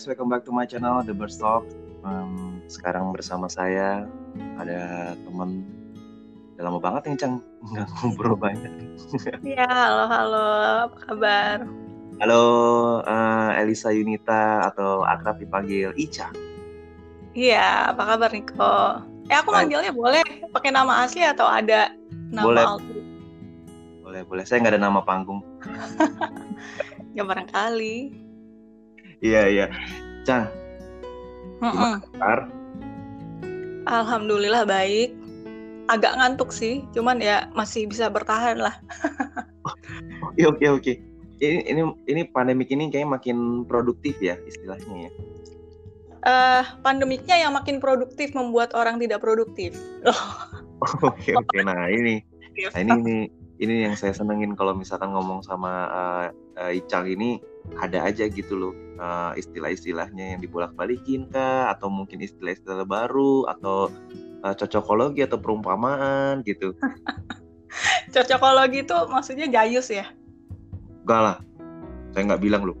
Guys, welcome back to my channel The Bird Talk. Um, sekarang bersama saya ada teman udah lama banget nih Cang nggak ngobrol banyak. Iya, halo halo, apa kabar? Halo uh, Elisa Yunita atau akrab dipanggil Ica. Iya, apa kabar Niko? Eh aku manggilnya boleh pakai nama asli atau ada nama Boleh. Boleh boleh, saya nggak ada nama panggung. Ya barangkali. Iya iya. Cang, Alhamdulillah baik. Agak ngantuk sih, cuman ya masih bisa bertahan lah. Oke oke oke. Ini ini ini pandemik ini kayaknya makin produktif ya istilahnya ya. Eh, pandemiknya yang makin produktif membuat orang tidak produktif. Oke oke. Nah ini nah, ini ini ini yang saya senengin kalau misalkan ngomong sama uh, uh, Icang ini ada aja gitu loh uh, istilah-istilahnya yang dibolak-balikin kah atau mungkin istilah-istilah baru atau uh, cocokologi atau perumpamaan gitu. Cocokologi itu maksudnya jayus ya? Enggak lah. Saya nggak bilang loh.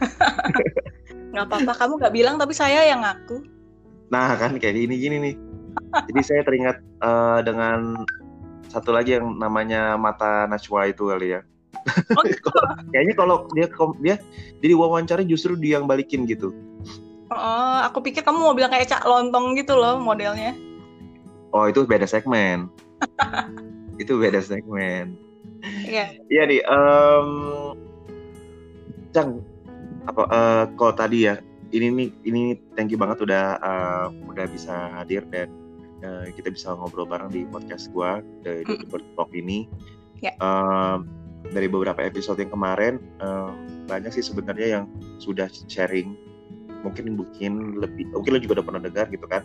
Nggak apa-apa, kamu nggak bilang tapi saya yang ngaku. Nah kan kayak gini gini nih. Jadi saya teringat eh, dengan satu lagi yang namanya mata Najwa itu kali ya. Oh, gitu. Kayaknya kalau dia dia jadi wawancara justru dia yang balikin gitu. Oh, aku pikir kamu mau bilang kayak cak lontong gitu loh modelnya. Oh itu beda segmen. itu beda segmen. Iya. Iya nih, em Cang, apa eh, kalau tadi ya, ini nih ini thank you banget udah eh, udah bisa hadir dan eh, kita bisa ngobrol bareng di podcast gua dari Mm. The Bird Talk ini. Ya. Em, dari beberapa episode yang kemarin eh, banyak sih sebenarnya yang sudah sharing. Mungkin mungkin lebih mungkin lo juga udah pernah dengar gitu kan?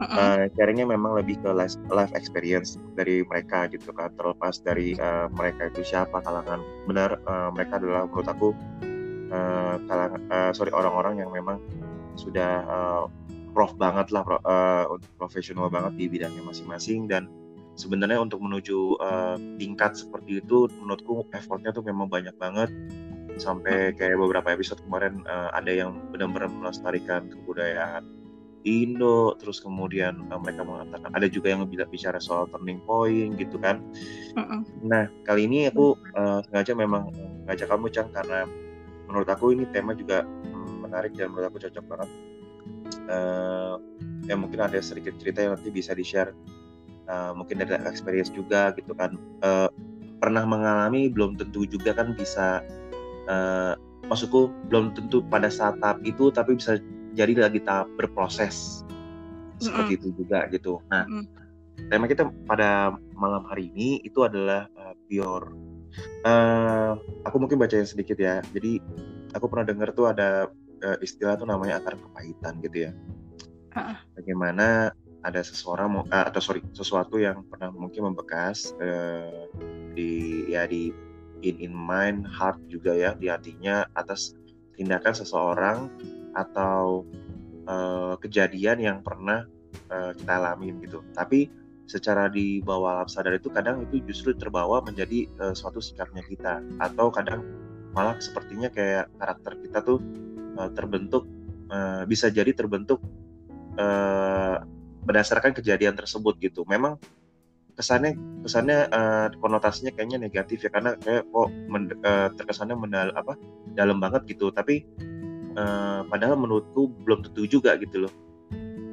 Uh, sharingnya memang lebih ke life, life experience dari mereka gitu kan? Terlepas dari uh, mereka itu siapa kalangan benar uh, mereka adalah menurut aku uh, kalangan uh, sorry orang-orang yang memang sudah uh, prof banget lah pro- uh, profesional banget di bidangnya masing-masing dan sebenarnya untuk menuju uh, tingkat seperti itu menurutku effortnya tuh memang banyak banget sampai kayak beberapa episode kemarin uh, ada yang benar-benar melestarikan kebudayaan Indo, terus kemudian uh, mereka mengatakan ada juga yang bilang bicara soal turning point gitu kan. Mm-mm. Nah kali ini aku uh, sengaja memang ngajak kamu Cang karena menurut aku ini tema juga mm, menarik dan menurut aku cocok banget. Uh, ya mungkin ada sedikit cerita yang nanti bisa di share. Uh, mungkin dari experience juga gitu kan. Uh, pernah mengalami belum tentu juga kan bisa. Uh, maksudku belum tentu pada saat tahap itu tapi bisa jadi lagi tahap berproses seperti itu juga gitu. Nah, Mm. tema kita pada malam hari ini itu adalah uh, pure. Uh, aku mungkin bacain sedikit ya. Jadi aku pernah dengar tuh ada uh, istilah tuh namanya akar kepahitan gitu ya. Ah. Bagaimana ada seseorang uh, atau sorry sesuatu yang pernah mungkin membekas uh, di ya di in in mind heart juga ya di hatinya atas tindakan seseorang atau uh, kejadian yang pernah uh, kita alamin gitu. Tapi secara di bawah alam sadar itu kadang itu justru terbawa menjadi uh, suatu sikapnya kita atau kadang malah sepertinya kayak karakter kita tuh uh, terbentuk uh, bisa jadi terbentuk uh, berdasarkan kejadian tersebut gitu. Memang kesannya kesannya uh, konotasinya kayaknya negatif ya karena kayak kok men- uh, terkesannya mendal apa dalam banget gitu. Tapi uh, padahal menurutku belum tentu juga gitu loh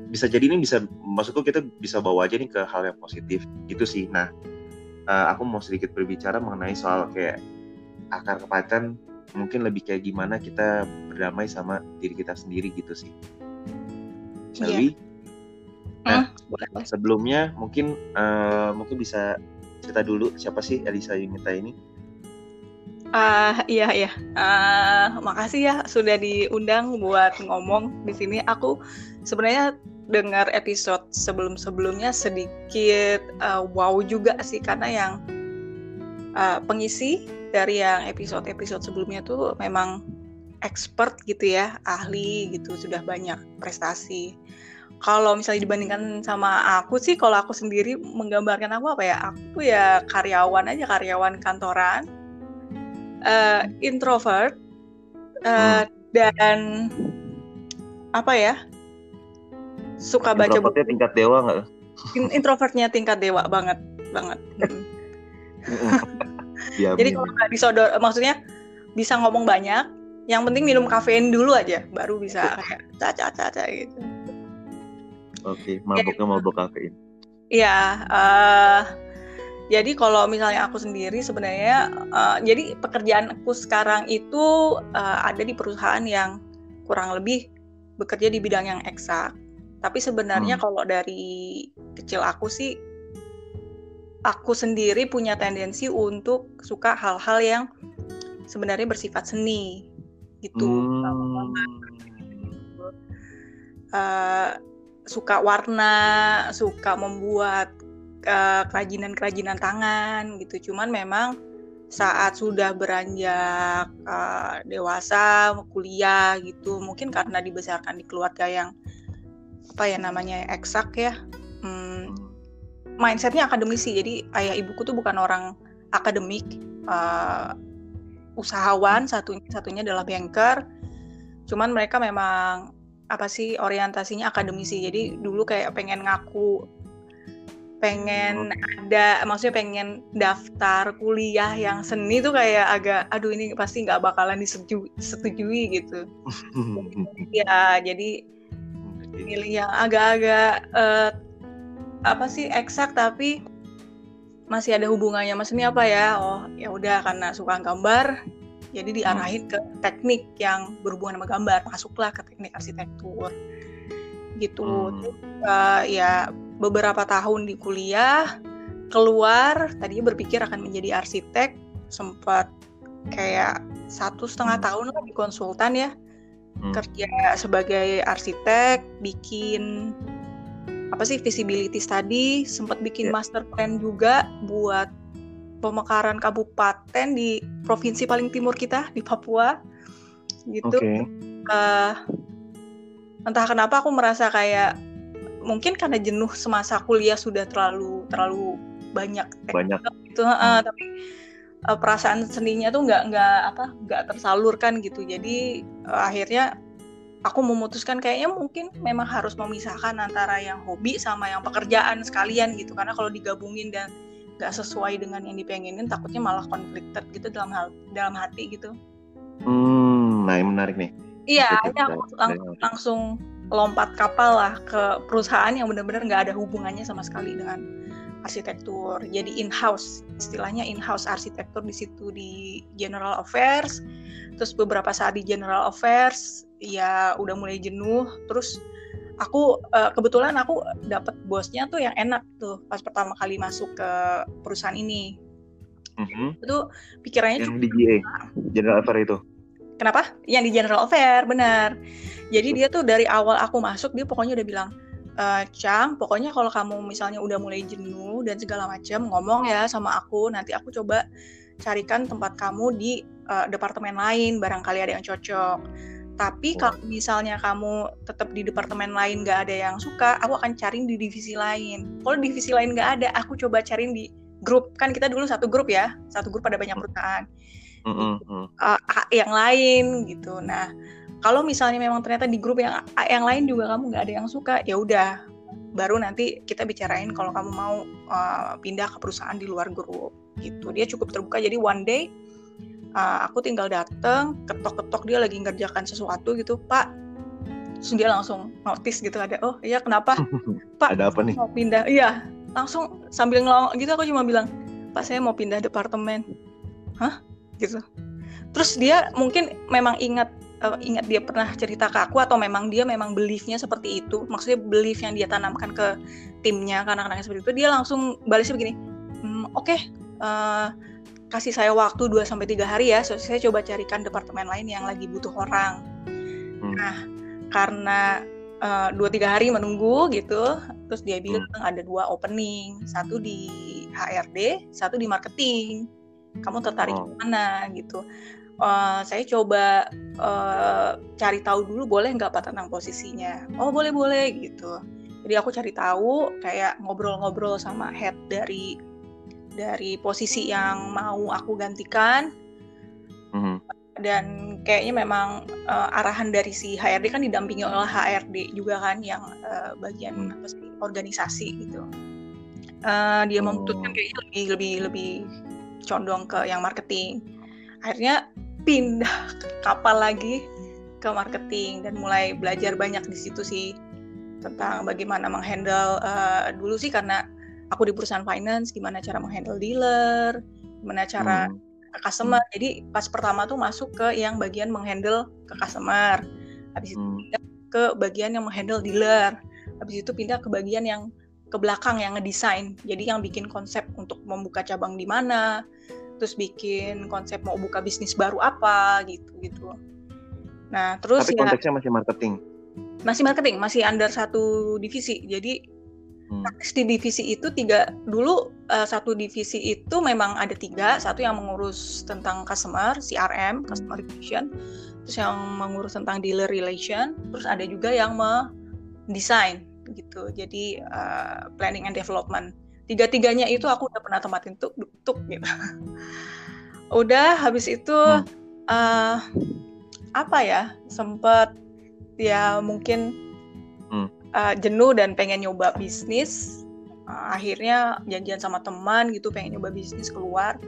bisa jadi ini bisa maksudku kita bisa bawa aja nih ke hal yang positif gitu sih nah eh, aku mau sedikit berbicara mengenai soal kayak akar kepahitan mungkin lebih kayak gimana kita berdamai sama diri kita sendiri gitu sih Shall Iya. Nah, Boleh. sebelumnya mungkin eh, mungkin bisa cerita dulu siapa sih Elisa Yunita ini Ah, iya iya. Ah, makasih ya sudah diundang buat ngomong di sini. Aku sebenarnya dengar episode sebelum-sebelumnya sedikit ah, wow juga sih karena yang ah, pengisi dari yang episode-episode sebelumnya tuh memang expert gitu ya, ahli gitu, sudah banyak prestasi. Kalau misalnya dibandingkan sama aku sih, kalau aku sendiri menggambarkan aku apa ya? Aku tuh ya karyawan aja, karyawan kantoran, eh, introvert, eh, dan apa ya? Suka baca buku. tingkat dewa nggak? Introvertnya tingkat dewa banget banget. Ya, jadi kalau nggak disodor maksudnya bisa ngomong banyak yang penting minum kafein dulu aja baru bisa kayak caca caca gitu oke okay, mabuknya mabuk kafein iya uh, jadi kalau misalnya aku sendiri sebenarnya uh, jadi pekerjaan aku sekarang itu uh, ada di perusahaan yang kurang lebih bekerja di bidang yang eksak tapi sebenarnya hmm. kalau dari kecil aku sih aku sendiri punya tendensi untuk suka hal-hal yang sebenarnya bersifat seni gitu. Hmm. Uh, suka warna, suka membuat uh, kerajinan-kerajinan tangan gitu. Cuman memang saat sudah beranjak uh, dewasa, kuliah gitu, mungkin karena dibesarkan di keluarga yang apa ya namanya eksak ya hmm, mindsetnya akademisi jadi ayah ibuku tuh bukan orang akademik uh, usahawan satunya satunya adalah banker cuman mereka memang apa sih orientasinya akademisi. Jadi dulu kayak pengen ngaku pengen ada maksudnya pengen daftar kuliah yang seni tuh kayak agak aduh ini pasti nggak bakalan disetujui gitu. Ya jadi milih yang agak-agak uh, apa sih eksak tapi masih ada hubungannya. Mas ini apa ya? Oh ya udah karena suka gambar jadi diarahin ke teknik yang berhubungan sama gambar masuklah ke teknik arsitektur gitu hmm. uh, ya beberapa tahun di kuliah keluar tadinya berpikir akan menjadi arsitek sempat kayak satu setengah tahun lah di konsultan ya hmm. kerja sebagai arsitek, bikin apa sih visibility study, sempat bikin yeah. master plan juga buat pemekaran kabupaten di provinsi paling timur kita di Papua gitu. Okay. Uh, eh, entah kenapa aku merasa kayak mungkin karena jenuh semasa kuliah sudah terlalu terlalu banyak banyak gitu hmm. uh, tapi uh, perasaan seninya tuh nggak nggak apa nggak tersalurkan gitu jadi uh, akhirnya aku memutuskan kayaknya mungkin memang harus memisahkan antara yang hobi sama yang pekerjaan sekalian gitu karena kalau digabungin dan nggak sesuai dengan yang dipengenin takutnya malah konflikted gitu dalam hal dalam hati gitu hmm nah yang menarik nih iya aku lang langsung lompat kapal lah ke perusahaan yang benar-benar nggak ada hubungannya sama sekali dengan arsitektur. Jadi in-house, istilahnya in-house arsitektur di situ di General Affairs. Terus beberapa saat di General Affairs ya udah mulai jenuh. Terus aku uh, kebetulan aku dapat bosnya tuh yang enak tuh pas pertama kali masuk ke perusahaan ini. Mm-hmm. Itu pikirannya yang di GA, General Affairs itu. Kenapa? Yang di General Affairs, benar. Jadi dia tuh dari awal aku masuk dia pokoknya udah bilang uh, Cang, pokoknya kalau kamu misalnya udah mulai jenuh dan segala macam, ngomong ya sama aku, nanti aku coba carikan tempat kamu di uh, departemen lain, barangkali ada yang cocok. Tapi oh. kalau misalnya kamu tetap di departemen lain gak ada yang suka, aku akan cari di divisi lain. Kalau divisi lain gak ada, aku coba cari di grup. Kan kita dulu satu grup ya, satu grup ada banyak hmm. perusahaan. Mm -hmm. uh, yang lain gitu. Nah, kalau misalnya memang ternyata di grup yang yang lain juga kamu nggak ada yang suka ya udah baru nanti kita bicarain kalau kamu mau uh, pindah ke perusahaan di luar grup gitu dia cukup terbuka jadi one day uh, aku tinggal dateng ketok-ketok dia lagi ngerjakan sesuatu gitu pak. Terus dia langsung notice gitu ada oh iya kenapa? Pak ada apa nih? mau pindah. Iya langsung sambil ngelong gitu aku cuma bilang pak saya mau pindah departemen. Hah? Gitu. Terus dia mungkin memang ingat uh, ingat dia pernah cerita ke aku atau memang dia memang beliefnya seperti itu. Maksudnya belief yang dia tanamkan ke timnya karena anaknya seperti itu dia langsung balasnya begini hmm, oke okay, uh, eh, kasih saya waktu 2 sampai tiga hari ya so, saya coba carikan departemen lain yang lagi butuh orang hmm. nah karena eh, dua tiga hari menunggu gitu terus dia bilang hmm. ada dua opening satu di HRD satu di marketing kamu tertarik oh. mana gitu uh, saya coba uh, cari tahu dulu boleh nggak pak tentang posisinya oh boleh boleh gitu jadi aku cari tahu kayak ngobrol-ngobrol sama head dari dari posisi yang mau aku gantikan mm-hmm. dan kayaknya memang uh, arahan dari si HRD kan didampingi oleh HRD juga kan yang uh, bagian apa sih organisasi gitu. Uh, dia oh. memutuskan kayaknya lebih lebih lebih condong ke yang marketing. Akhirnya pindah kapal lagi ke marketing dan mulai belajar banyak di situ sih tentang bagaimana menghandle uh, dulu sih karena aku di perusahaan finance gimana cara menghandle dealer, gimana cara hmm ke customer. Jadi pas pertama tuh masuk ke yang bagian menghandle ke customer. Habis itu hmm. pindah ke bagian yang menghandle dealer. Habis itu pindah ke bagian yang ke belakang yang ngedesain. Jadi yang bikin konsep untuk membuka cabang di mana, terus bikin konsep mau buka bisnis baru apa gitu gitu. Nah, terus Tapi ya, konteksnya masih marketing. Masih marketing, masih under satu divisi. Jadi Hmm. di divisi itu tiga dulu uh, satu divisi itu memang ada tiga, satu yang mengurus tentang customer CRM customer relation, terus yang mengurus tentang dealer relation, terus ada juga yang mendesain gitu. Jadi uh, planning and development. Tiga-tiganya itu aku udah pernah tempatin tuh tuk gitu. udah habis itu hmm. uh, apa ya sempet ya mungkin hmm uh, jenuh dan pengen nyoba bisnis uh, akhirnya janjian sama teman gitu pengen nyoba bisnis keluar.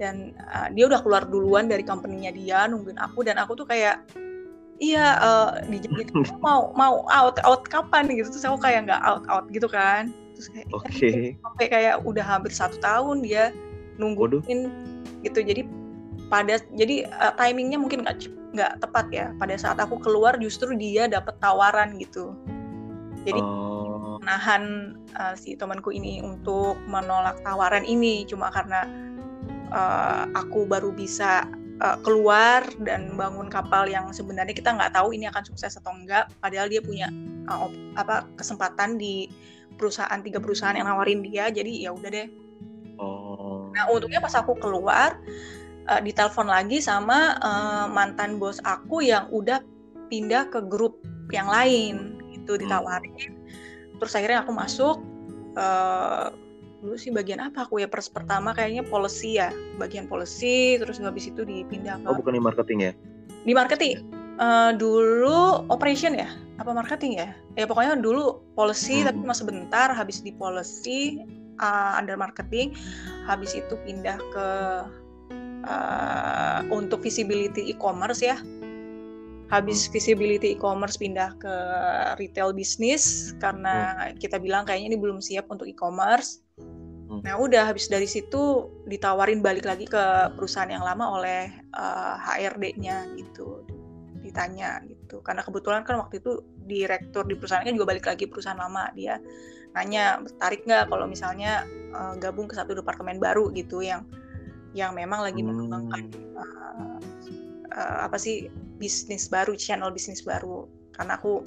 Dan uh, dia udah keluar duluan dari company-nya dia nungguin aku dan aku tuh kayak iya uh, mau mau out out kapan? Gitu. Terus aku kayak nggak out out gitu kan. Terus kayak okay. sampai kayak udah hampir satu tahun dia nungguin Waduh. gitu. Jadi pada jadi uh, timingnya mungkin nggak nggak tepat ya. Pada saat aku keluar justru dia dapat tawaran gitu jadi oh. menahan uh, si temanku ini untuk menolak tawaran ini cuma karena uh, aku baru bisa uh, keluar dan bangun kapal yang sebenarnya kita nggak tahu ini akan sukses atau enggak padahal dia punya uh, apa kesempatan di perusahaan tiga perusahaan yang nawarin dia jadi ya udah deh oh. nah untungnya pas aku keluar uh, ditelepon lagi sama uh, mantan bos aku yang udah pindah ke grup yang lain gitu hmm. ditawarin. Terus akhirnya aku masuk uh, dulu sih bagian apa? Aku ya pers pertama kayaknya policy ya. Bagian policy terus habis itu dipindah ke oh bukan di marketing ya? Di marketing. Uh, dulu operation ya? Apa marketing ya? Ya pokoknya dulu policy hmm. tapi cuma sebentar habis di policy uh, under marketing habis itu pindah ke uh, untuk visibility e-commerce ya habis visibility e-commerce pindah ke retail bisnis karena hmm. kita bilang kayaknya ini belum siap untuk e-commerce. Hmm. Nah udah habis dari situ ditawarin balik lagi ke perusahaan yang lama oleh uh, eh, HRD-nya gitu, ditanya gitu. Karena kebetulan kan waktu itu direktur di perusahaannya juga balik lagi perusahaan lama dia nanya tertarik nggak kalau misalnya uh, gabung ke satu departemen baru gitu yang yang memang lagi mengembangkan uh, uh, apa sih bisnis baru channel bisnis baru. Karena aku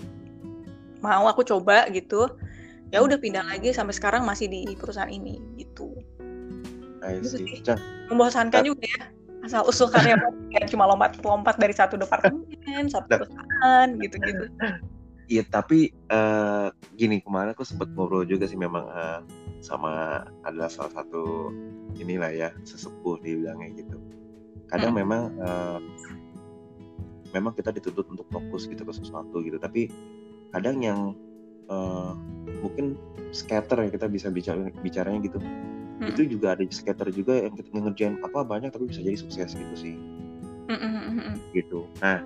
mau aku coba gitu. Ya udah pindah lagi sampai sekarang masih di perusahaan ini gitu. Gitu sih. Membosankan juga ya asal usul karya ya cuma lompat-lompat dari satu departemen satu perusahaan gitu-gitu. Iya tapi uh, gini kemarin aku sempat ngobrol juga sih memang uh, sama adalah salah satu inilah ya sesepuh dibilangnya gitu. Kadang hmm. memang uh, memang kita dituntut untuk fokus gitu ke sesuatu gitu. Tapi kadang yang uh, mungkin scatter ya kita bisa bicara bicaranya gitu. Hmm. itu juga ada scatter juga yang kita ngerjain apa banyak tapi bisa jadi sukses gitu sih. Hmm, hmm, hmm, gitu. Nah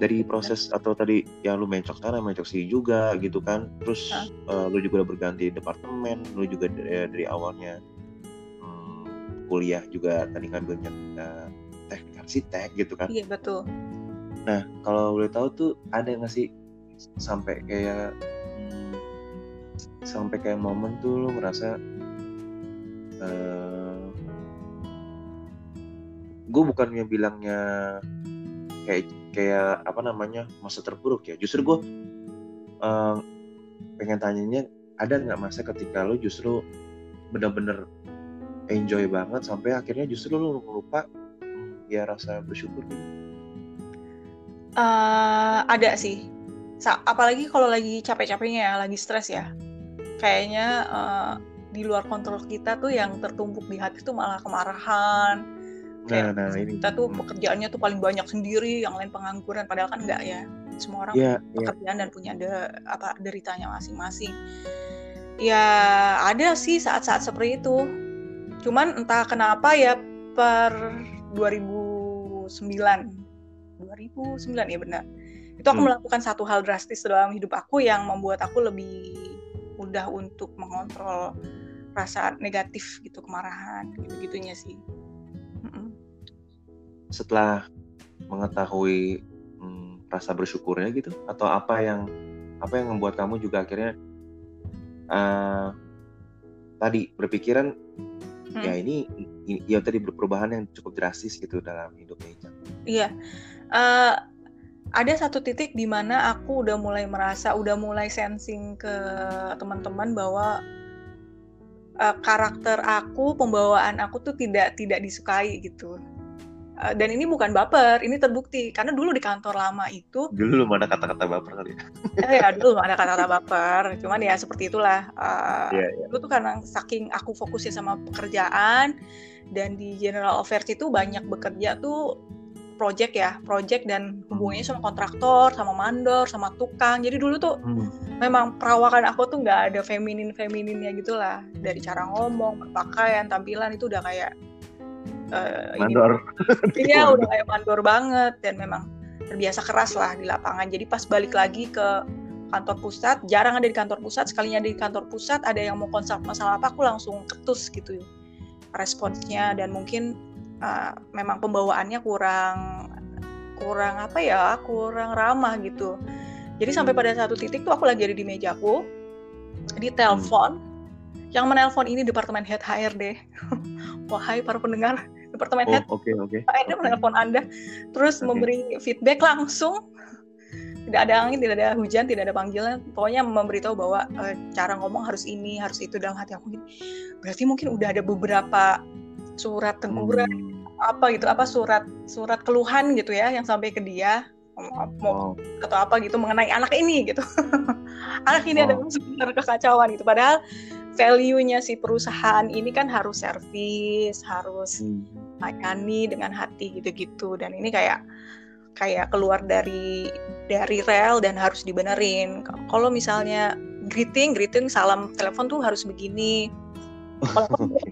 dari proses atau tadi yang lu mencok sana mencok sini juga gitu kan. Terus uh, lu juga udah berganti departemen lu juga dari, dari awalnya hmm, kuliah juga tadi ngambilnya uh, teknik arsitek gitu kan. Iya betul Nah, kalau boleh tahu tuh ada nggak sih sampai kayak hmm, sampai kayak momen tuh lo ngerasa uh, eh, gue bukannya bilangnya kayak kayak apa namanya masa terburuk ya. Justru gue uh, pengen tanyanya ada nggak masa ketika lo justru bener-bener enjoy banget sampai akhirnya justru lo lupa hmm, ya rasa bersyukur gitu Uh, ada sih. Sa apalagi kalau lagi capek-capeknya ya, lagi stres ya. Kayaknya uh, di luar kontrol kita tuh yang tertumpuk di hati tuh malah kemarahan, kayak nah, nah, ini. kita tuh pekerjaannya tuh paling banyak sendiri yang lain pengangguran padahal kan enggak ya semua orang yeah, iya. pekerjaan yeah. dan punya ada apa deritanya masing-masing ya ada sih saat-saat seperti itu cuman entah kenapa ya per 2009 2009 ya benar itu aku hmm. melakukan satu hal drastis dalam hidup aku yang membuat aku lebih mudah untuk mengontrol rasa negatif gitu kemarahan gitu gitunya sih setelah mengetahui hmm, rasa bersyukurnya gitu atau apa yang apa yang membuat kamu juga akhirnya uh, tadi berpikiran hmm. ya ini, ini ya tadi perubahan yang cukup drastis gitu dalam hidupnya Ica. Iya. Uh, ada satu titik di mana aku udah mulai merasa, udah mulai sensing ke teman-teman bahwa uh, karakter aku, pembawaan aku tuh tidak tidak disukai gitu. Uh, dan ini bukan baper, ini terbukti karena dulu di kantor lama itu dulu belum ada kata-kata baper kali ya. eh, ya dulu belum ada kata-kata baper, cuman ya seperti itulah. Uh, yeah, yeah. Dulu tuh karena saking aku fokusnya sama pekerjaan dan di general affairs itu banyak bekerja tuh project ya, project dan hubungannya sama kontraktor, sama mandor, sama tukang. Jadi dulu tuh hmm. memang perawakan aku tuh nggak ada feminin femininnya gitulah. Dari cara ngomong, berpakaian, tampilan itu udah kayak uh, mandor. Iya, udah kayak mandor banget dan memang terbiasa keras lah di lapangan. Jadi pas balik lagi ke kantor pusat, jarang ada di kantor pusat. Sekalinya ada di kantor pusat, ada yang mau konsult masalah apa, aku langsung ketus gitu responsnya dan mungkin uh, memang pembawaannya kurang kurang apa ya kurang ramah gitu jadi sampai pada satu titik tuh aku lagi ada di mejaku di telepon yang menelpon ini departemen head HRD wahai para pendengar departemen oh, head okay, okay. HRD menelpon anda terus okay. memberi feedback langsung tidak ada angin, tidak ada hujan, tidak ada panggilan. Pokoknya memberitahu bahwa e, cara ngomong harus ini, harus itu dalam hati aku. Berarti mungkin udah ada beberapa surat teguran hmm. Apa gitu apa surat surat keluhan gitu ya yang sampai ke dia. Mau oh. atau apa gitu mengenai anak ini gitu. Anak ini oh. adalah sebenarnya kekacauan gitu. Padahal value-nya si perusahaan ini kan harus servis harus hmm. layani dengan hati gitu-gitu. Dan ini kayak kayak keluar dari dari rel dan harus dibenerin. Kalau misalnya greeting greeting salam telepon tuh harus begini.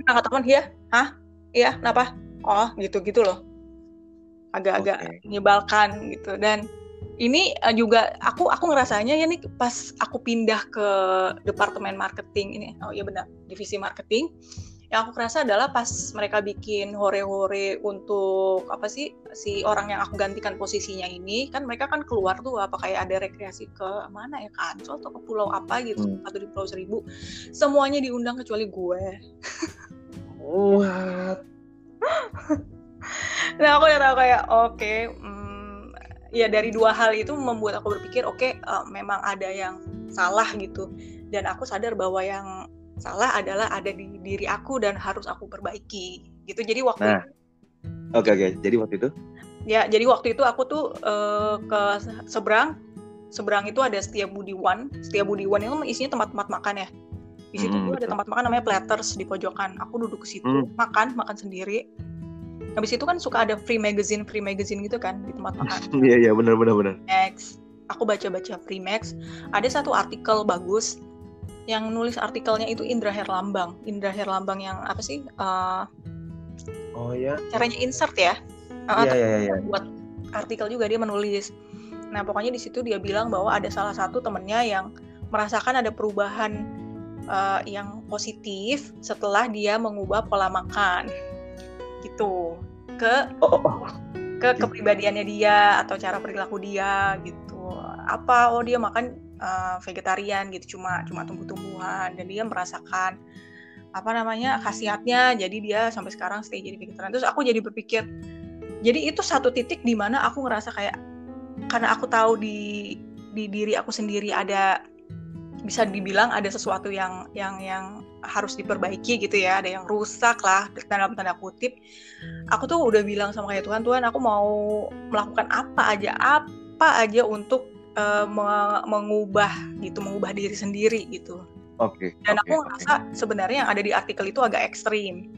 Kalau teman ya hah? Iya kenapa oh gitu gitu loh agak-agak okay. menyebalkan gitu dan ini uh, juga aku aku ngerasanya ya nih pas aku pindah ke departemen marketing ini oh iya benar divisi marketing yang aku kerasa adalah pas mereka bikin hore-hore untuk apa sih si orang yang aku gantikan posisinya ini kan mereka kan keluar tuh apa kayak ada rekreasi ke mana ya ke Ancol atau ke pulau apa gitu hmm. atau di Pulau Seribu semuanya diundang kecuali gue What? nah aku udah tahu kayak oke, okay, hmm, ya dari dua hal itu membuat aku berpikir oke okay, uh, eh, memang ada yang salah gitu. Dan aku sadar bahwa yang salah adalah ada di diri aku dan harus aku perbaiki gitu. Jadi waktu nah. oke okay, oke. Okay. jadi waktu itu? Ya jadi waktu itu aku tuh uh, ke seberang seberang itu ada Setia Budi One Setia Budi One itu isinya tempat-tempat makan ya di situ hmm, ada tempat makan namanya Platters di pojokan. Aku duduk ke situ hmm. makan makan sendiri. Habis itu kan suka ada free magazine free magazine gitu kan di tempat makan. Iya iya benar benar benar. Max. Aku baca baca free max. Ada satu artikel bagus yang nulis artikelnya itu Indra Herlambang. Indra Herlambang yang apa sih uh, oh ya caranya insert ya. Uh, iya, iya, iya. buat artikel juga dia menulis. Nah pokoknya di situ dia bilang bahwa ada salah satu temennya yang merasakan ada perubahan uh, yang positif setelah dia mengubah pola makan. Gitu. Ke oh, oh, oh. ke kepribadiannya dia atau cara perilaku dia gitu. Apa oh dia makan uh, vegetarian gitu cuma cuma tumbuh-tumbuhan. Dan dia merasakan apa namanya khasiatnya. Jadi dia sampai sekarang stay jadi vegetarian. Terus aku jadi berpikir jadi itu satu titik di mana aku ngerasa kayak karena aku tahu di di diri aku sendiri ada bisa dibilang ada sesuatu yang yang yang harus diperbaiki gitu ya. Ada yang rusak lah dalam tanda kutip. Aku tuh udah bilang sama kayak Tuhan Tuhan aku mau melakukan apa aja apa aja untuk uh, mengubah gitu mengubah diri sendiri gitu. Oke okay, dan okay, aku ngerasa okay. sebenarnya yang ada di artikel itu agak ekstrim.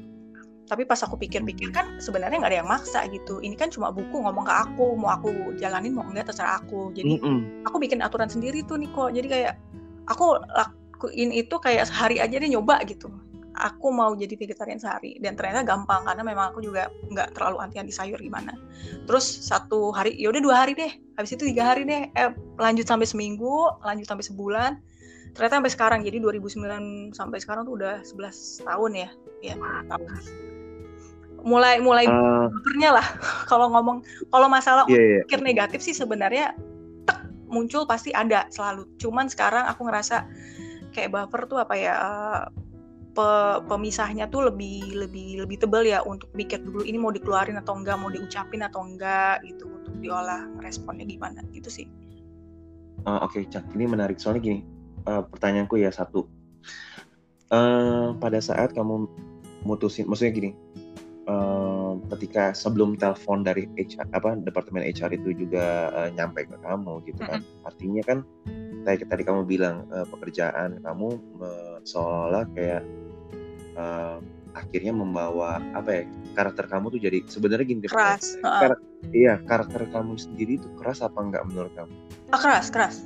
Tapi pas aku pikir-pikir kan sebenarnya nggak ada yang maksa gitu. Ini kan cuma buku ngomong ke aku mau aku jalanin mau enggak terserah aku. Jadi mm -mm. aku bikin aturan sendiri tuh nih kok jadi kayak aku lakuin itu kayak sehari aja deh nyoba gitu. Aku mau jadi vegetarian sehari. Dan ternyata gampang karena memang aku juga nggak terlalu anti anti sayur gimana. Terus satu hari ya udah dua hari deh. Habis itu tiga hari deh. Eh, lanjut sampai seminggu lanjut sampai sebulan. Ternyata sampai sekarang. Jadi 2009 sampai sekarang tuh udah 11 tahun ya. Ya tahun mulai mulai uh, lah. Kalau ngomong kalau masalah yeah, yeah. pikir negatif sih sebenarnya muncul pasti ada selalu. Cuman sekarang aku ngerasa kayak buffer tuh apa ya pe, pemisahnya tuh lebih lebih lebih tebal ya untuk mikir dulu ini mau dikeluarin atau enggak mau diucapin atau enggak gitu untuk diolah responnya gimana gitu sih. Uh, oke okay, Cak. Ini menarik. Soalnya gini uh, pertanyaanku ya satu. Uh, pada saat kamu mutusin maksudnya gini uh, ketika sebelum telepon dari HR apa departemen HR itu juga uh, nyampe ke kamu gitu kan. Mm-hmm. artinya kan tadi tadi kamu bilang uh, pekerjaan kamu uh, seolah kayak uh, akhirnya membawa apa ya karakter kamu tuh jadi sebenarnya gini keras kar iya karakter kamu sendiri itu keras apa enggak menurut kamu? Ah, keras keras.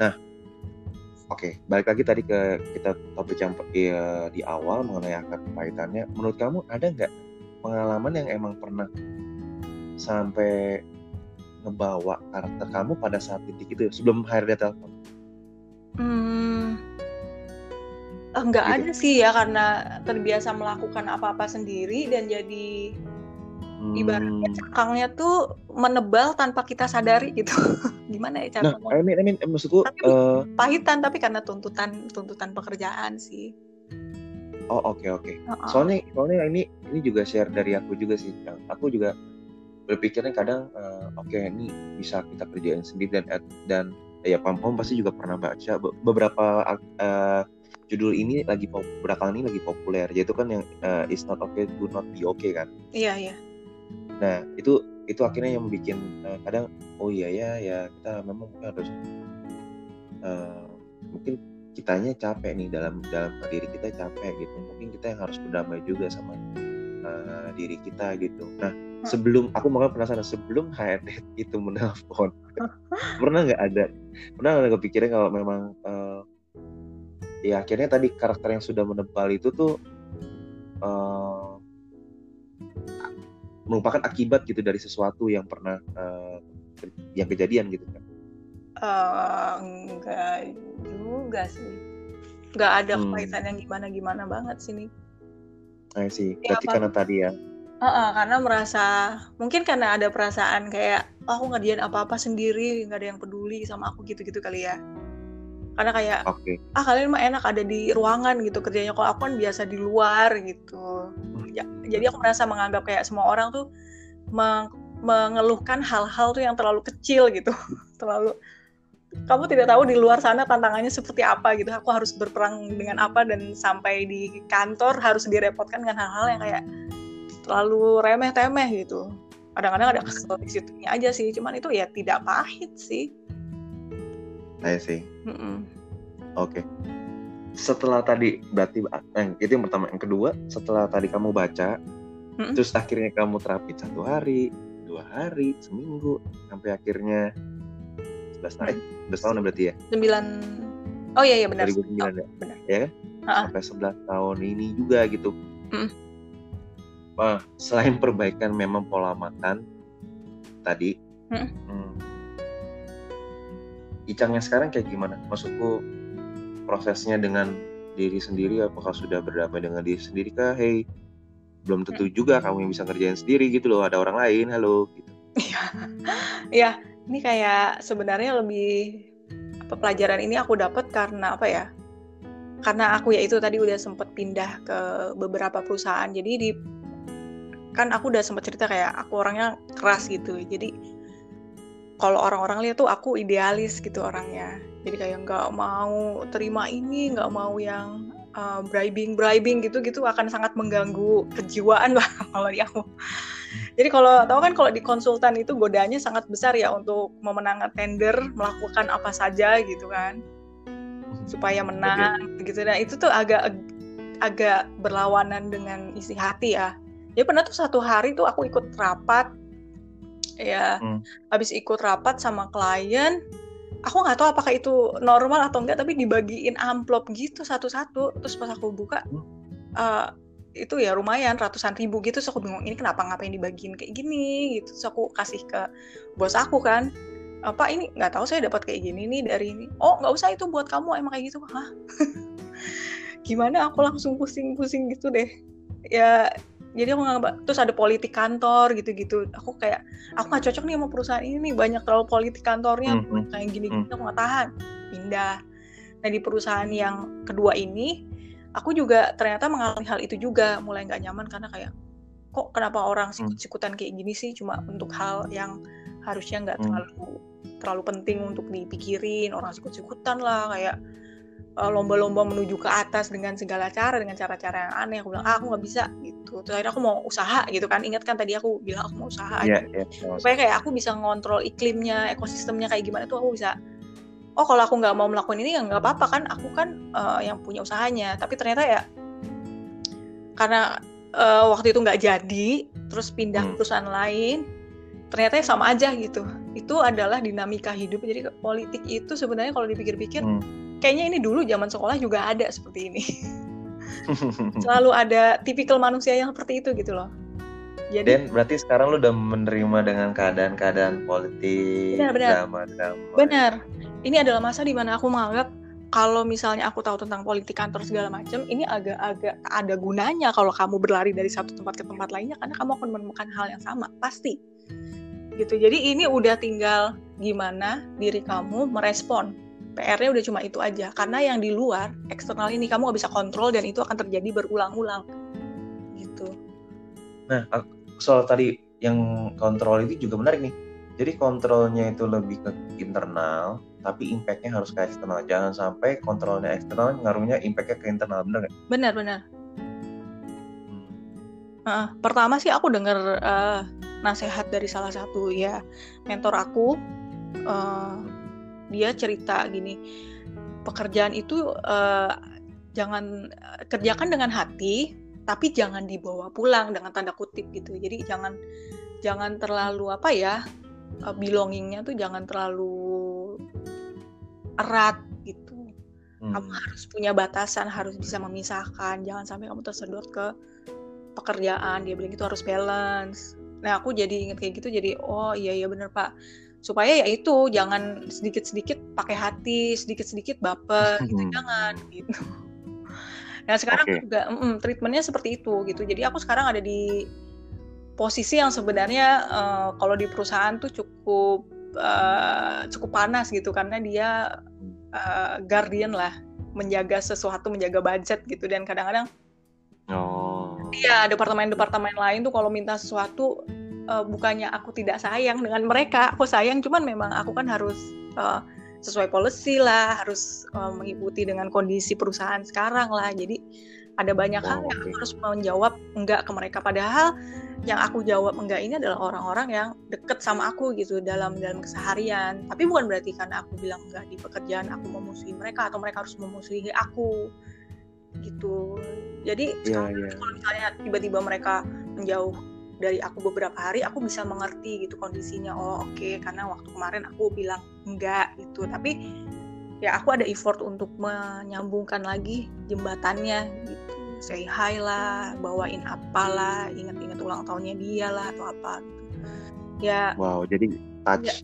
Nah oke okay, balik lagi tadi ke kita topik yang ya, di awal mengenai akar kepahitannya. Menurut kamu ada nggak pengalaman yang emang pernah sampai ngebawa karakter kamu pada saat titik itu sebelum dia telepon? Hmm, enggak gitu. ada sih ya karena terbiasa melakukan apa-apa sendiri dan jadi hmm. ibaratnya cangkangnya tuh menebal tanpa kita sadari gitu. Gimana ya cara nah, I mean, I mean, maksudku tapi, uh, pahitan tapi karena tuntutan tuntutan pekerjaan sih. Oh oke okay, oke. Okay. uh -uh. soalnya soalnya ini ini juga share dari aku juga sih. Aku juga berpikirnya kadang uh, oke okay, ini bisa kita kerjain sendiri dan dan ya pam pam pasti juga pernah baca. Beberapa uh, judul ini lagi beberapa ini lagi populer. Yaitu kan yang uh, it's not okay to not be okay kan? Iya iya nah itu itu akhirnya yang bikin uh, kadang oh iya ya ya kita memang harus uh, mungkin kitanya capek nih dalam dalam diri kita capek gitu. Mungkin kita yang harus berdamai juga sama uh, diri kita gitu. Nah hmm. sebelum aku makan penasaran sebelum HRD itu menelpon pernah nggak ada pernah nggak kepikiran kalau memang uh, ya akhirnya tadi karakter yang sudah menebal itu tuh uh, merupakan akibat gitu dari sesuatu yang pernah uh, yang kejadian gitu kan? Uh, enggak juga sih, enggak ada hmm. kaitan yang gimana gimana banget sini. Nah sih, berarti ya, karena tadi ya. Uh, uh, karena merasa mungkin karena ada perasaan kayak oh, aku ngerjain apa-apa sendiri, nggak ada yang peduli sama aku gitu-gitu kali ya. Karena kayak okay. ah kalian mah enak ada di ruangan gitu kerjanya. Kalau aku kan biasa di luar gitu. Ya, jadi aku merasa menganggap kayak semua orang tuh meng mengeluhkan hal-hal tuh yang terlalu kecil gitu. Terlalu kamu tidak tahu di luar sana tantangannya seperti apa gitu. Aku harus berperang dengan apa dan sampai di kantor harus direpotkan dengan hal-hal yang kayak terlalu remeh temeh gitu. Kadang-kadang ada kesel di situ aja sih. Cuman itu ya tidak pahit sih saya sih mm -mm. oke okay setelah tadi berarti eh, itu yang pertama yang kedua setelah tadi kamu baca hmm? terus akhirnya kamu terapin satu hari dua hari seminggu sampai akhirnya sebelas tahun hmm. 11 tahun ya berarti ya sembilan oh iya iya benar 2009 oh, ya benar ya kan uh-uh. sampai sebelas tahun ini juga gitu hmm. Wah, selain perbaikan memang pola makan tadi hmm. Icangnya sekarang kayak gimana? Maksudku prosesnya dengan diri sendiri apakah sudah berdamai dengan diri sendiri kah? Hey belum tentu hmm. juga kamu yang bisa ngerjain sendiri gitu loh ada orang lain halo gitu. Iya. Ya ini kayak sebenarnya lebih apa pelajaran ini aku dapat karena apa ya karena aku ya itu tadi udah sempet pindah ke beberapa perusahaan. Jadi di kan aku udah sempet cerita kayak aku orangnya keras gitu. Jadi kalau orang-orang lihat tuh aku idealis gitu orangnya. Jadi kayak nggak mau terima ini nggak mau yang uh, bribing bribing gitu gitu akan sangat mengganggu kejiwaan lah kalau di aku. Jadi kalau tahu kan kalau di konsultan itu godanya sangat besar ya untuk memenangkan tender melakukan apa saja gitu kan. Supaya menang okay. gitu. Dan itu tuh agak agak berlawanan dengan isi hati ya. Jadi pernah tuh satu hari tuh aku ikut rapat, ya hmm. habis ikut rapat sama klien, aku nggak tahu apakah itu normal atau enggak, tapi dibagiin amplop gitu satu-satu, terus pas aku buka, hmm. uh, itu ya lumayan ratusan ribu gitu, terus aku bingung ini kenapa ngapain dibagiin kayak gini, gitu, terus aku kasih ke bos aku kan, apa ini nggak tahu saya dapat kayak gini nih dari ini, oh nggak usah itu buat kamu emang kayak gitu, hah? gimana? Aku langsung pusing-pusing gitu deh. Ya jadi aku nggak terus ada politik kantor gitu-gitu aku kayak aku nggak cocok nih sama perusahaan ini nih banyak terlalu politik kantornya mm -hmm. kayak gini-gini mm. aku nggak tahan pindah nah di perusahaan yang kedua ini aku juga ternyata mengalami hal itu juga mulai nggak nyaman karena kayak kok kenapa orang mm. sikut-sikutan kayak gini sih cuma untuk hal yang harusnya nggak mm. terlalu terlalu penting untuk dipikirin orang sikut-sikutan lah kayak lomba-lomba menuju ke atas dengan segala cara dengan cara-cara yang aneh. Aku bilang ah, aku nggak bisa gitu. Terus akhirnya aku mau usaha gitu kan. Ingat kan tadi aku bilang aku mau usaha yeah, gitu. yeah, supaya kayak aku bisa ngontrol iklimnya ekosistemnya kayak gimana tuh aku bisa oh kalau aku nggak mau melakukan ini ya nggak apa-apa kan. Aku kan uh, yang punya usahanya. Tapi ternyata ya karena uh, waktu itu nggak jadi terus pindah hmm. perusahaan lain ternyata ya sama aja gitu. Itu adalah dinamika hidup. Jadi politik itu sebenarnya kalau dipikir-pikir hmm kayaknya ini dulu zaman sekolah juga ada seperti ini. Selalu ada tipikal manusia yang seperti itu gitu loh. Jadi Dan berarti sekarang lu udah menerima dengan keadaan-keadaan politik, benar, benar. drama. Benar. Ini adalah masa di mana aku menganggap kalau misalnya aku tahu tentang politik kantor segala macam, ini agak-agak ada gunanya kalau kamu berlari dari satu tempat ke tempat lainnya karena kamu akan menemukan hal yang sama, pasti. Gitu. Jadi ini udah tinggal gimana diri kamu merespon PR-nya udah cuma itu aja. Karena yang di luar eksternal ini kamu gak bisa kontrol dan itu akan terjadi berulang-ulang. Gitu. Nah soal tadi yang kontrol itu juga menarik nih. Jadi kontrolnya itu lebih ke internal tapi impactnya harus ke eksternal. Jangan sampai kontrolnya eksternal ngaruhnya impactnya ke internal bener nggak? Benar benar hmm. uh, pertama sih aku dengar uh, nasihat dari salah satu ya mentor aku. Uh, dia cerita gini pekerjaan itu uh, jangan kerjakan dengan hati tapi jangan dibawa pulang dengan tanda kutip gitu. Jadi jangan jangan terlalu apa ya uh, belongingnya tuh jangan terlalu erat gitu. Hmm. kamu harus punya batasan harus bisa memisahkan jangan sampai kamu tersedot ke pekerjaan. Dia bilang itu harus balance. Nah aku jadi inget kayak gitu jadi oh iya iya bener pak supaya ya itu jangan sedikit-sedikit pakai hati sedikit-sedikit baper gitu hmm. jangan gitu nah sekarang okay. juga mm, treatmentnya seperti itu gitu jadi aku sekarang ada di posisi yang sebenarnya uh, kalau di perusahaan tuh cukup uh, cukup panas gitu karena dia uh, guardian lah menjaga sesuatu menjaga budget gitu dan kadang-kadang Oh. Iya, departemen-departemen lain tuh kalau minta sesuatu uh, bukannya aku tidak sayang dengan mereka aku sayang cuman memang aku kan harus uh, sesuai policy lah harus uh, mengikuti dengan kondisi perusahaan sekarang lah. Jadi ada banyak oh, hal yang aku harus menjawab enggak ke mereka. Padahal yang aku jawab enggak ini adalah orang-orang yang deket sama aku gitu dalam dalam keseharian. Tapi bukan berarti karena aku bilang enggak di pekerjaan aku memusuhi mereka atau mereka harus memusuhi aku gitu. Jadi yeah, yeah. kalau misalnya tiba-tiba mereka menjauh dari aku beberapa hari aku bisa mengerti gitu kondisinya. Oh oke okay, karena waktu kemarin aku bilang enggak gitu. Tapi ya aku ada effort untuk menyambungkan lagi jembatannya gitu. Say hi lah bawain apalah ingat-ingat ulang tahunnya dia lah atau apa gitu. ya wow jadi touch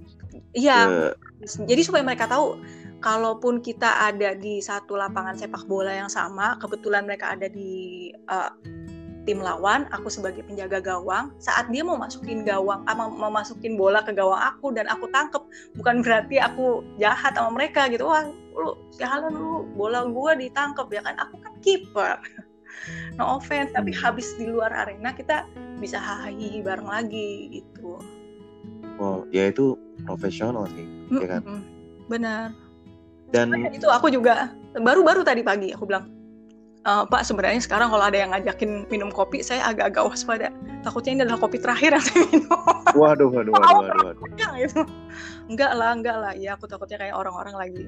iya. ya, jadi supaya mereka tahu kalaupun kita ada di satu lapangan sepak bola yang sama kebetulan mereka ada di uh, tim lawan, aku sebagai penjaga gawang, saat dia mau masukin gawang, ama mau masukin bola ke gawang aku dan aku tangkep, bukan berarti aku jahat sama mereka gitu. Wah, lu sialan lu, bola gua ditangkep ya kan? Aku kan kiper. No offense, tapi hmm. habis di luar arena kita bisa hahi bareng lagi gitu. Oh, ya itu profesional sih, mm -hmm. ya kan? Benar. Dan itu aku juga baru-baru tadi pagi aku bilang, uh, Pak sebenarnya sekarang kalau ada yang ngajakin minum kopi saya agak-agak waspada takutnya ini adalah kopi terakhir yang saya minum waduh waduh waduh waduh, waduh. Gitu. enggak lah enggak lah ya aku takutnya kayak orang-orang lagi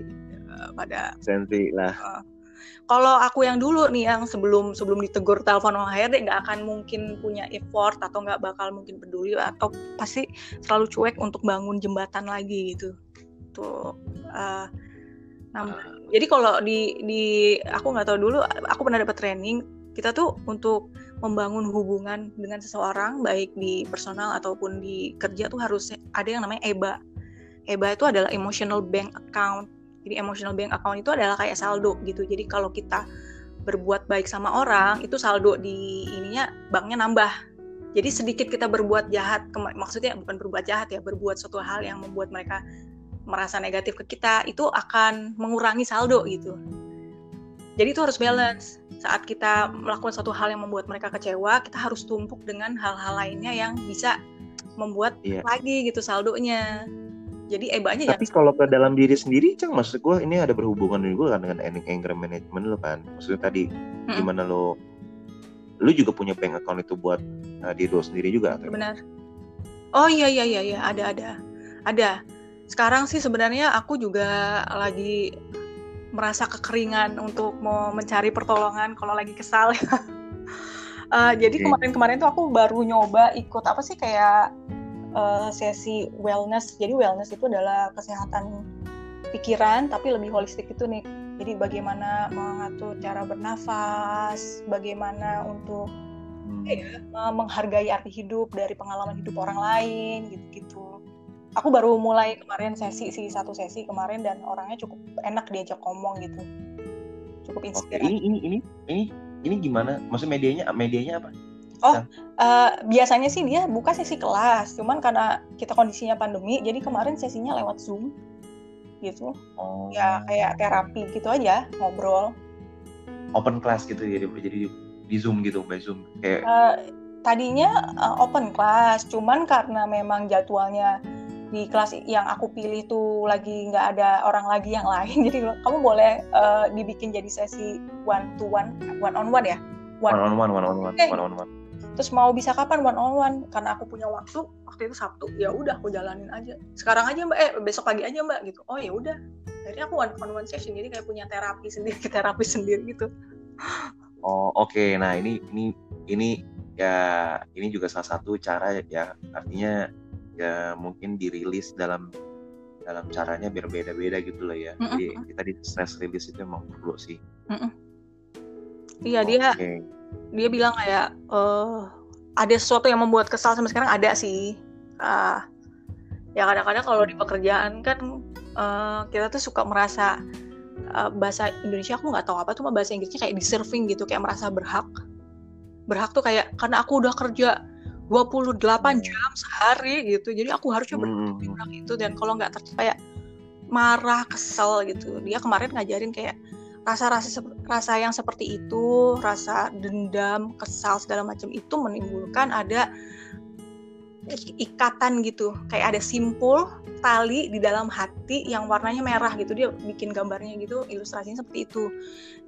uh, pada sensi lah uh, Kalau aku yang dulu nih yang sebelum sebelum ditegur telepon sama HRD nggak akan mungkin punya effort atau nggak bakal mungkin peduli atau pasti selalu cuek untuk bangun jembatan lagi gitu. Tuh uh, nambah. Jadi kalau di di aku nggak tahu dulu aku pernah dapat training kita tuh untuk membangun hubungan dengan seseorang baik di personal ataupun di kerja tuh harus ada yang namanya EBA. EBA itu adalah emotional bank account jadi emotional bank account itu adalah kayak saldo gitu. Jadi kalau kita berbuat baik sama orang, itu saldo di ininya banknya nambah. Jadi sedikit kita berbuat jahat, maksudnya bukan berbuat jahat ya, berbuat suatu hal yang membuat mereka merasa negatif ke kita, itu akan mengurangi saldo gitu. Jadi itu harus balance. Saat kita melakukan suatu hal yang membuat mereka kecewa, kita harus tumpuk dengan hal-hal lainnya yang bisa membuat yeah. lagi gitu saldonya. Jadi ebanya tapi kalau ke dalam diri sendiri cang maksud gue ini ada berhubungan juga kan dengan anger management lo kan? Maksudnya tadi hmm. gimana lo lo juga punya bank account itu buat uh, diri lo sendiri juga atau benar. Oh iya iya iya iya. Ada ada. Ada sekarang sih sebenarnya aku juga lagi merasa kekeringan untuk mau mencari pertolongan kalau lagi kesal uh, jadi kemarin-kemarin tuh aku baru nyoba ikut apa sih kayak uh, sesi wellness. Jadi wellness itu adalah kesehatan pikiran tapi lebih holistik itu nih. Jadi bagaimana mengatur cara bernafas, bagaimana untuk hmm. ya, menghargai arti hidup dari pengalaman hidup orang lain gitu-gitu. Aku baru mulai kemarin sesi sih satu sesi kemarin dan orangnya cukup enak diajak ngomong gitu. Cukup inspiratif. Oke, ini ini ini ini ini gimana? Maksud medianya medianya apa? Oh, uh, biasanya sih dia buka sesi kelas, cuman karena kita kondisinya pandemi, jadi kemarin sesinya lewat Zoom, gitu. Oh. Ya kayak terapi gitu aja, ngobrol. Open class gitu ya, jadi di Zoom gitu, by Zoom. Kayak. Uh, tadinya uh, open class, cuman karena memang jadwalnya di kelas yang aku pilih tuh lagi nggak ada orang lagi yang lain, jadi kamu boleh uh, dibikin jadi sesi one to one, one on one ya. One, one on one, one on one, okay. one on one. Terus mau bisa kapan one on one? Karena aku punya waktu waktu itu Sabtu. Ya udah aku jalanin aja. Sekarang aja mbak. Eh besok pagi aja mbak gitu. Oh ya udah. Akhirnya aku one on one session jadi kayak punya terapi sendiri terapi sendiri gitu. Oh oke. Okay. nah ini ini ini ya ini juga salah satu cara ya. Artinya ya mungkin dirilis dalam dalam caranya berbeda-beda gitu loh ya. Mm -mm. Jadi kita di stress release itu emang perlu sih. Mm -mm. Iya okay. dia dia bilang kayak uh, ada sesuatu yang membuat kesal sampai sekarang ada sih uh, ya kadang-kadang kalau di pekerjaan kan uh, kita tuh suka merasa uh, bahasa Indonesia aku nggak tahu apa tuh bahasa Inggrisnya kayak deserving gitu kayak merasa berhak berhak tuh kayak karena aku udah kerja 28 hmm. jam sehari gitu jadi aku harusnya hmm. itu dan kalau nggak tercapai marah kesel gitu dia kemarin ngajarin kayak rasa-rasa rasa yang seperti itu, rasa dendam, kesal segala macam itu menimbulkan ada ikatan gitu, kayak ada simpul tali di dalam hati yang warnanya merah gitu. Dia bikin gambarnya gitu, ilustrasinya seperti itu.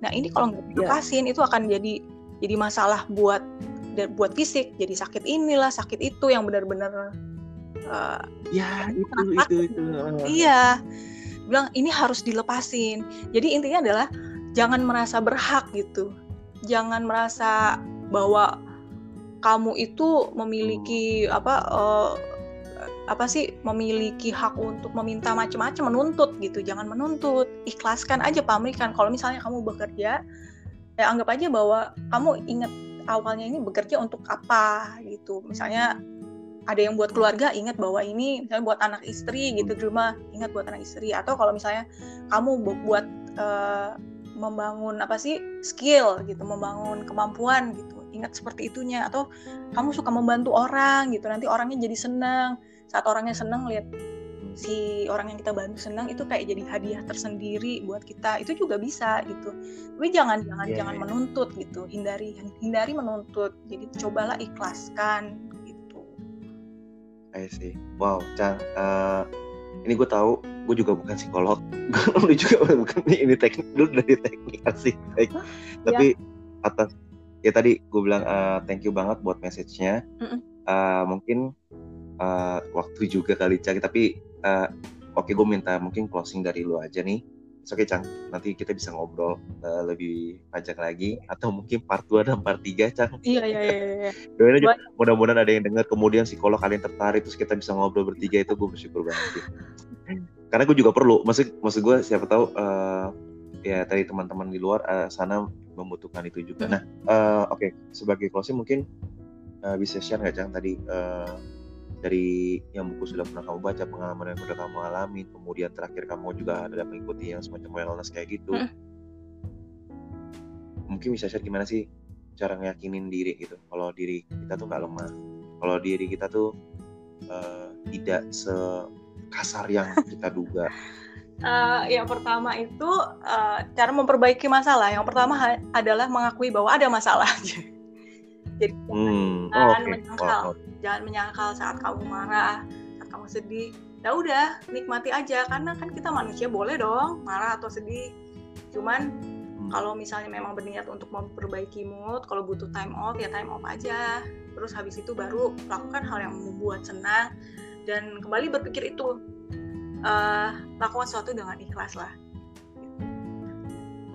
Nah, ini kalau nggak iya. dilepasin yeah. itu akan jadi jadi masalah buat buat fisik, jadi sakit inilah, sakit itu yang benar-benar uh, ya itu itu itu. Iya. Bilang ini harus dilepasin. Jadi intinya adalah jangan merasa berhak gitu jangan merasa bahwa kamu itu memiliki apa uh, apa sih memiliki hak untuk meminta macam-macam menuntut gitu jangan menuntut ikhlaskan aja pamrikan kalau misalnya kamu bekerja ya anggap aja bahwa kamu ingat awalnya ini bekerja untuk apa gitu. Misalnya ada yang buat keluarga ingat bahwa ini misalnya buat anak istri gitu di rumah ingat buat anak istri. Atau kalau misalnya kamu buat uh, membangun apa sih skill gitu membangun kemampuan gitu ingat seperti itunya. Atau kamu suka membantu orang gitu nanti orangnya jadi senang. Saat orangnya senang lihat si orang yang kita bantu senang itu kayak jadi hadiah tersendiri buat kita. Itu juga bisa gitu. Tapi jangan jangan yeah, jangan yeah. menuntut gitu. Hindari hindari menuntut. Jadi cobalah ikhlaskan gitu. I see. Wow Cang uh, ini gue tahu gue juga bukan psikolog. Lu juga bukan. Ini teknik dulu dari teknik asik baik. Tapi ya. atas ya tadi gue bilang uh, thank you banget buat message-nya. Uh, mungkin uh, waktu juga kali cari tapi uh, oke okay, gue minta mungkin closing dari lu aja nih Oke Cang, nanti kita bisa ngobrol uh, lebih panjang lagi atau mungkin part 2 dan part 3 Cang. Iya iya iya. iya. Doain aja mudah-mudahan ada yang dengar kemudian psikolog kalian tertarik terus kita bisa ngobrol bertiga itu gue bersyukur banget sih. Karena gue juga perlu, maksud maksud gue siapa tahu uh, ya tadi teman-teman di luar uh, sana membutuhkan itu juga. Nah, uh, oke okay. sebagai closing mungkin uh, bisa share nggak Cang tadi uh, dari yang buku sudah pernah kamu baca pengalaman yang sudah kamu alami kemudian terakhir kamu juga ada mengikuti yang semacam wellness kayak gitu. Hmm. mungkin bisa share gimana sih cara ngeyakinin diri gitu? Kalau diri kita tuh nggak lemah. Kalau diri kita tuh uh, tidak sekasar yang kita duga. Uh, yang pertama itu uh, cara memperbaiki masalah. Yang pertama adalah mengakui bahwa ada masalah jadi hmm, jangan okay. menyangkal oh, jangan menyangkal saat kamu marah saat kamu sedih ya udah nikmati aja karena kan kita manusia boleh dong marah atau sedih cuman hmm. kalau misalnya memang berniat untuk memperbaiki mood kalau butuh time off ya time off aja terus habis itu baru lakukan hal yang membuat senang dan kembali berpikir itu uh, lakukan sesuatu dengan ikhlas lah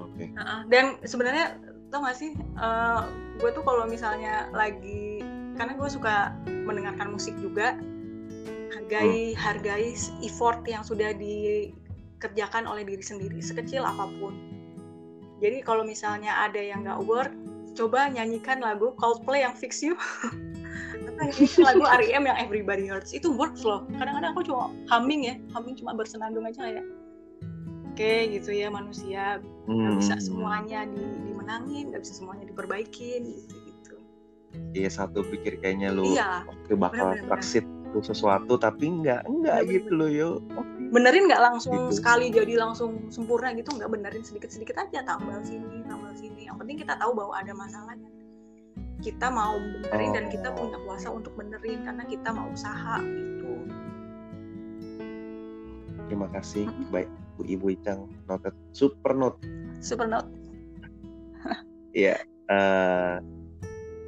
okay. uh, dan sebenarnya tau gak sih uh, gue tuh kalau misalnya lagi karena gue suka mendengarkan musik juga hargai hmm. hargai effort yang sudah dikerjakan oleh diri sendiri sekecil apa pun. Jadi kalau misalnya ada yang nggak work coba nyanyikan lagu Coldplay yang Fix You. Atau lagu R.E.M yang Everybody Hurts. Itu works loh. Kadang-kadang aku cuma humming ya humming cuma bersenandung aja ya oke gitu ya manusia. Nggak hmm. bisa semuanya di, dimenangin nggak bisa semuanya diperbaikin gitu iya satu pikir kayaknya lu iya, oke bakal praksit sesuatu tapi enggak enggak bener, gitu loh yo. Benerin nggak langsung gitu. sekali jadi langsung sempurna gitu nggak benerin sedikit sedikit aja tambal sini tambal sini. Yang penting kita tahu bahwa ada masalahnya. Kita mau benerin oh. dan kita oh. punya kuasa untuk benerin karena kita mau usaha gitu. Terima kasih. Baik Bu Ibu Icang noted super note super note Iya, uh,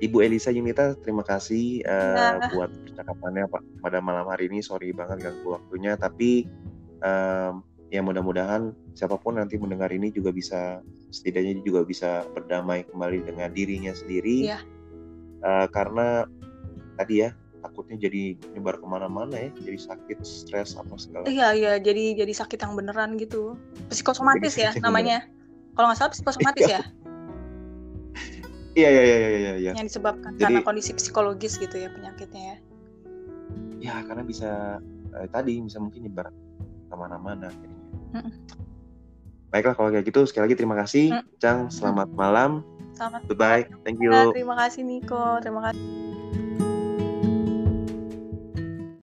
Ibu Elisa Yunita, terima kasih uh, nah. buat percakapannya Pak pada malam hari ini. Sorry banget ganggu waktunya, tapi um, ya mudah-mudahan siapa pun nanti mendengar ini juga bisa setidaknya juga bisa berdamai kembali dengan dirinya sendiri. Yeah. Uh, karena tadi ya takutnya jadi nyebar ke mana-mana ya, jadi sakit, stres apa segala. Iya iya, jadi jadi sakit yang beneran gitu. Psikosomatis ya namanya. Kalau nggak salah psikosomatis iya. ya. Iya, iya iya iya iya iya. Yang disebabkan Jadi, karena kondisi psikologis gitu ya penyakitnya ya. Ya karena bisa eh, tadi bisa mungkin nyebar ke mana-mana jadinya. Mm Baiklah kalau kayak gitu sekali lagi terima kasih, mm. Cang. Selamat malam. Selamat. Bye bye. Thank you. terima kasih Niko. Terima kasih.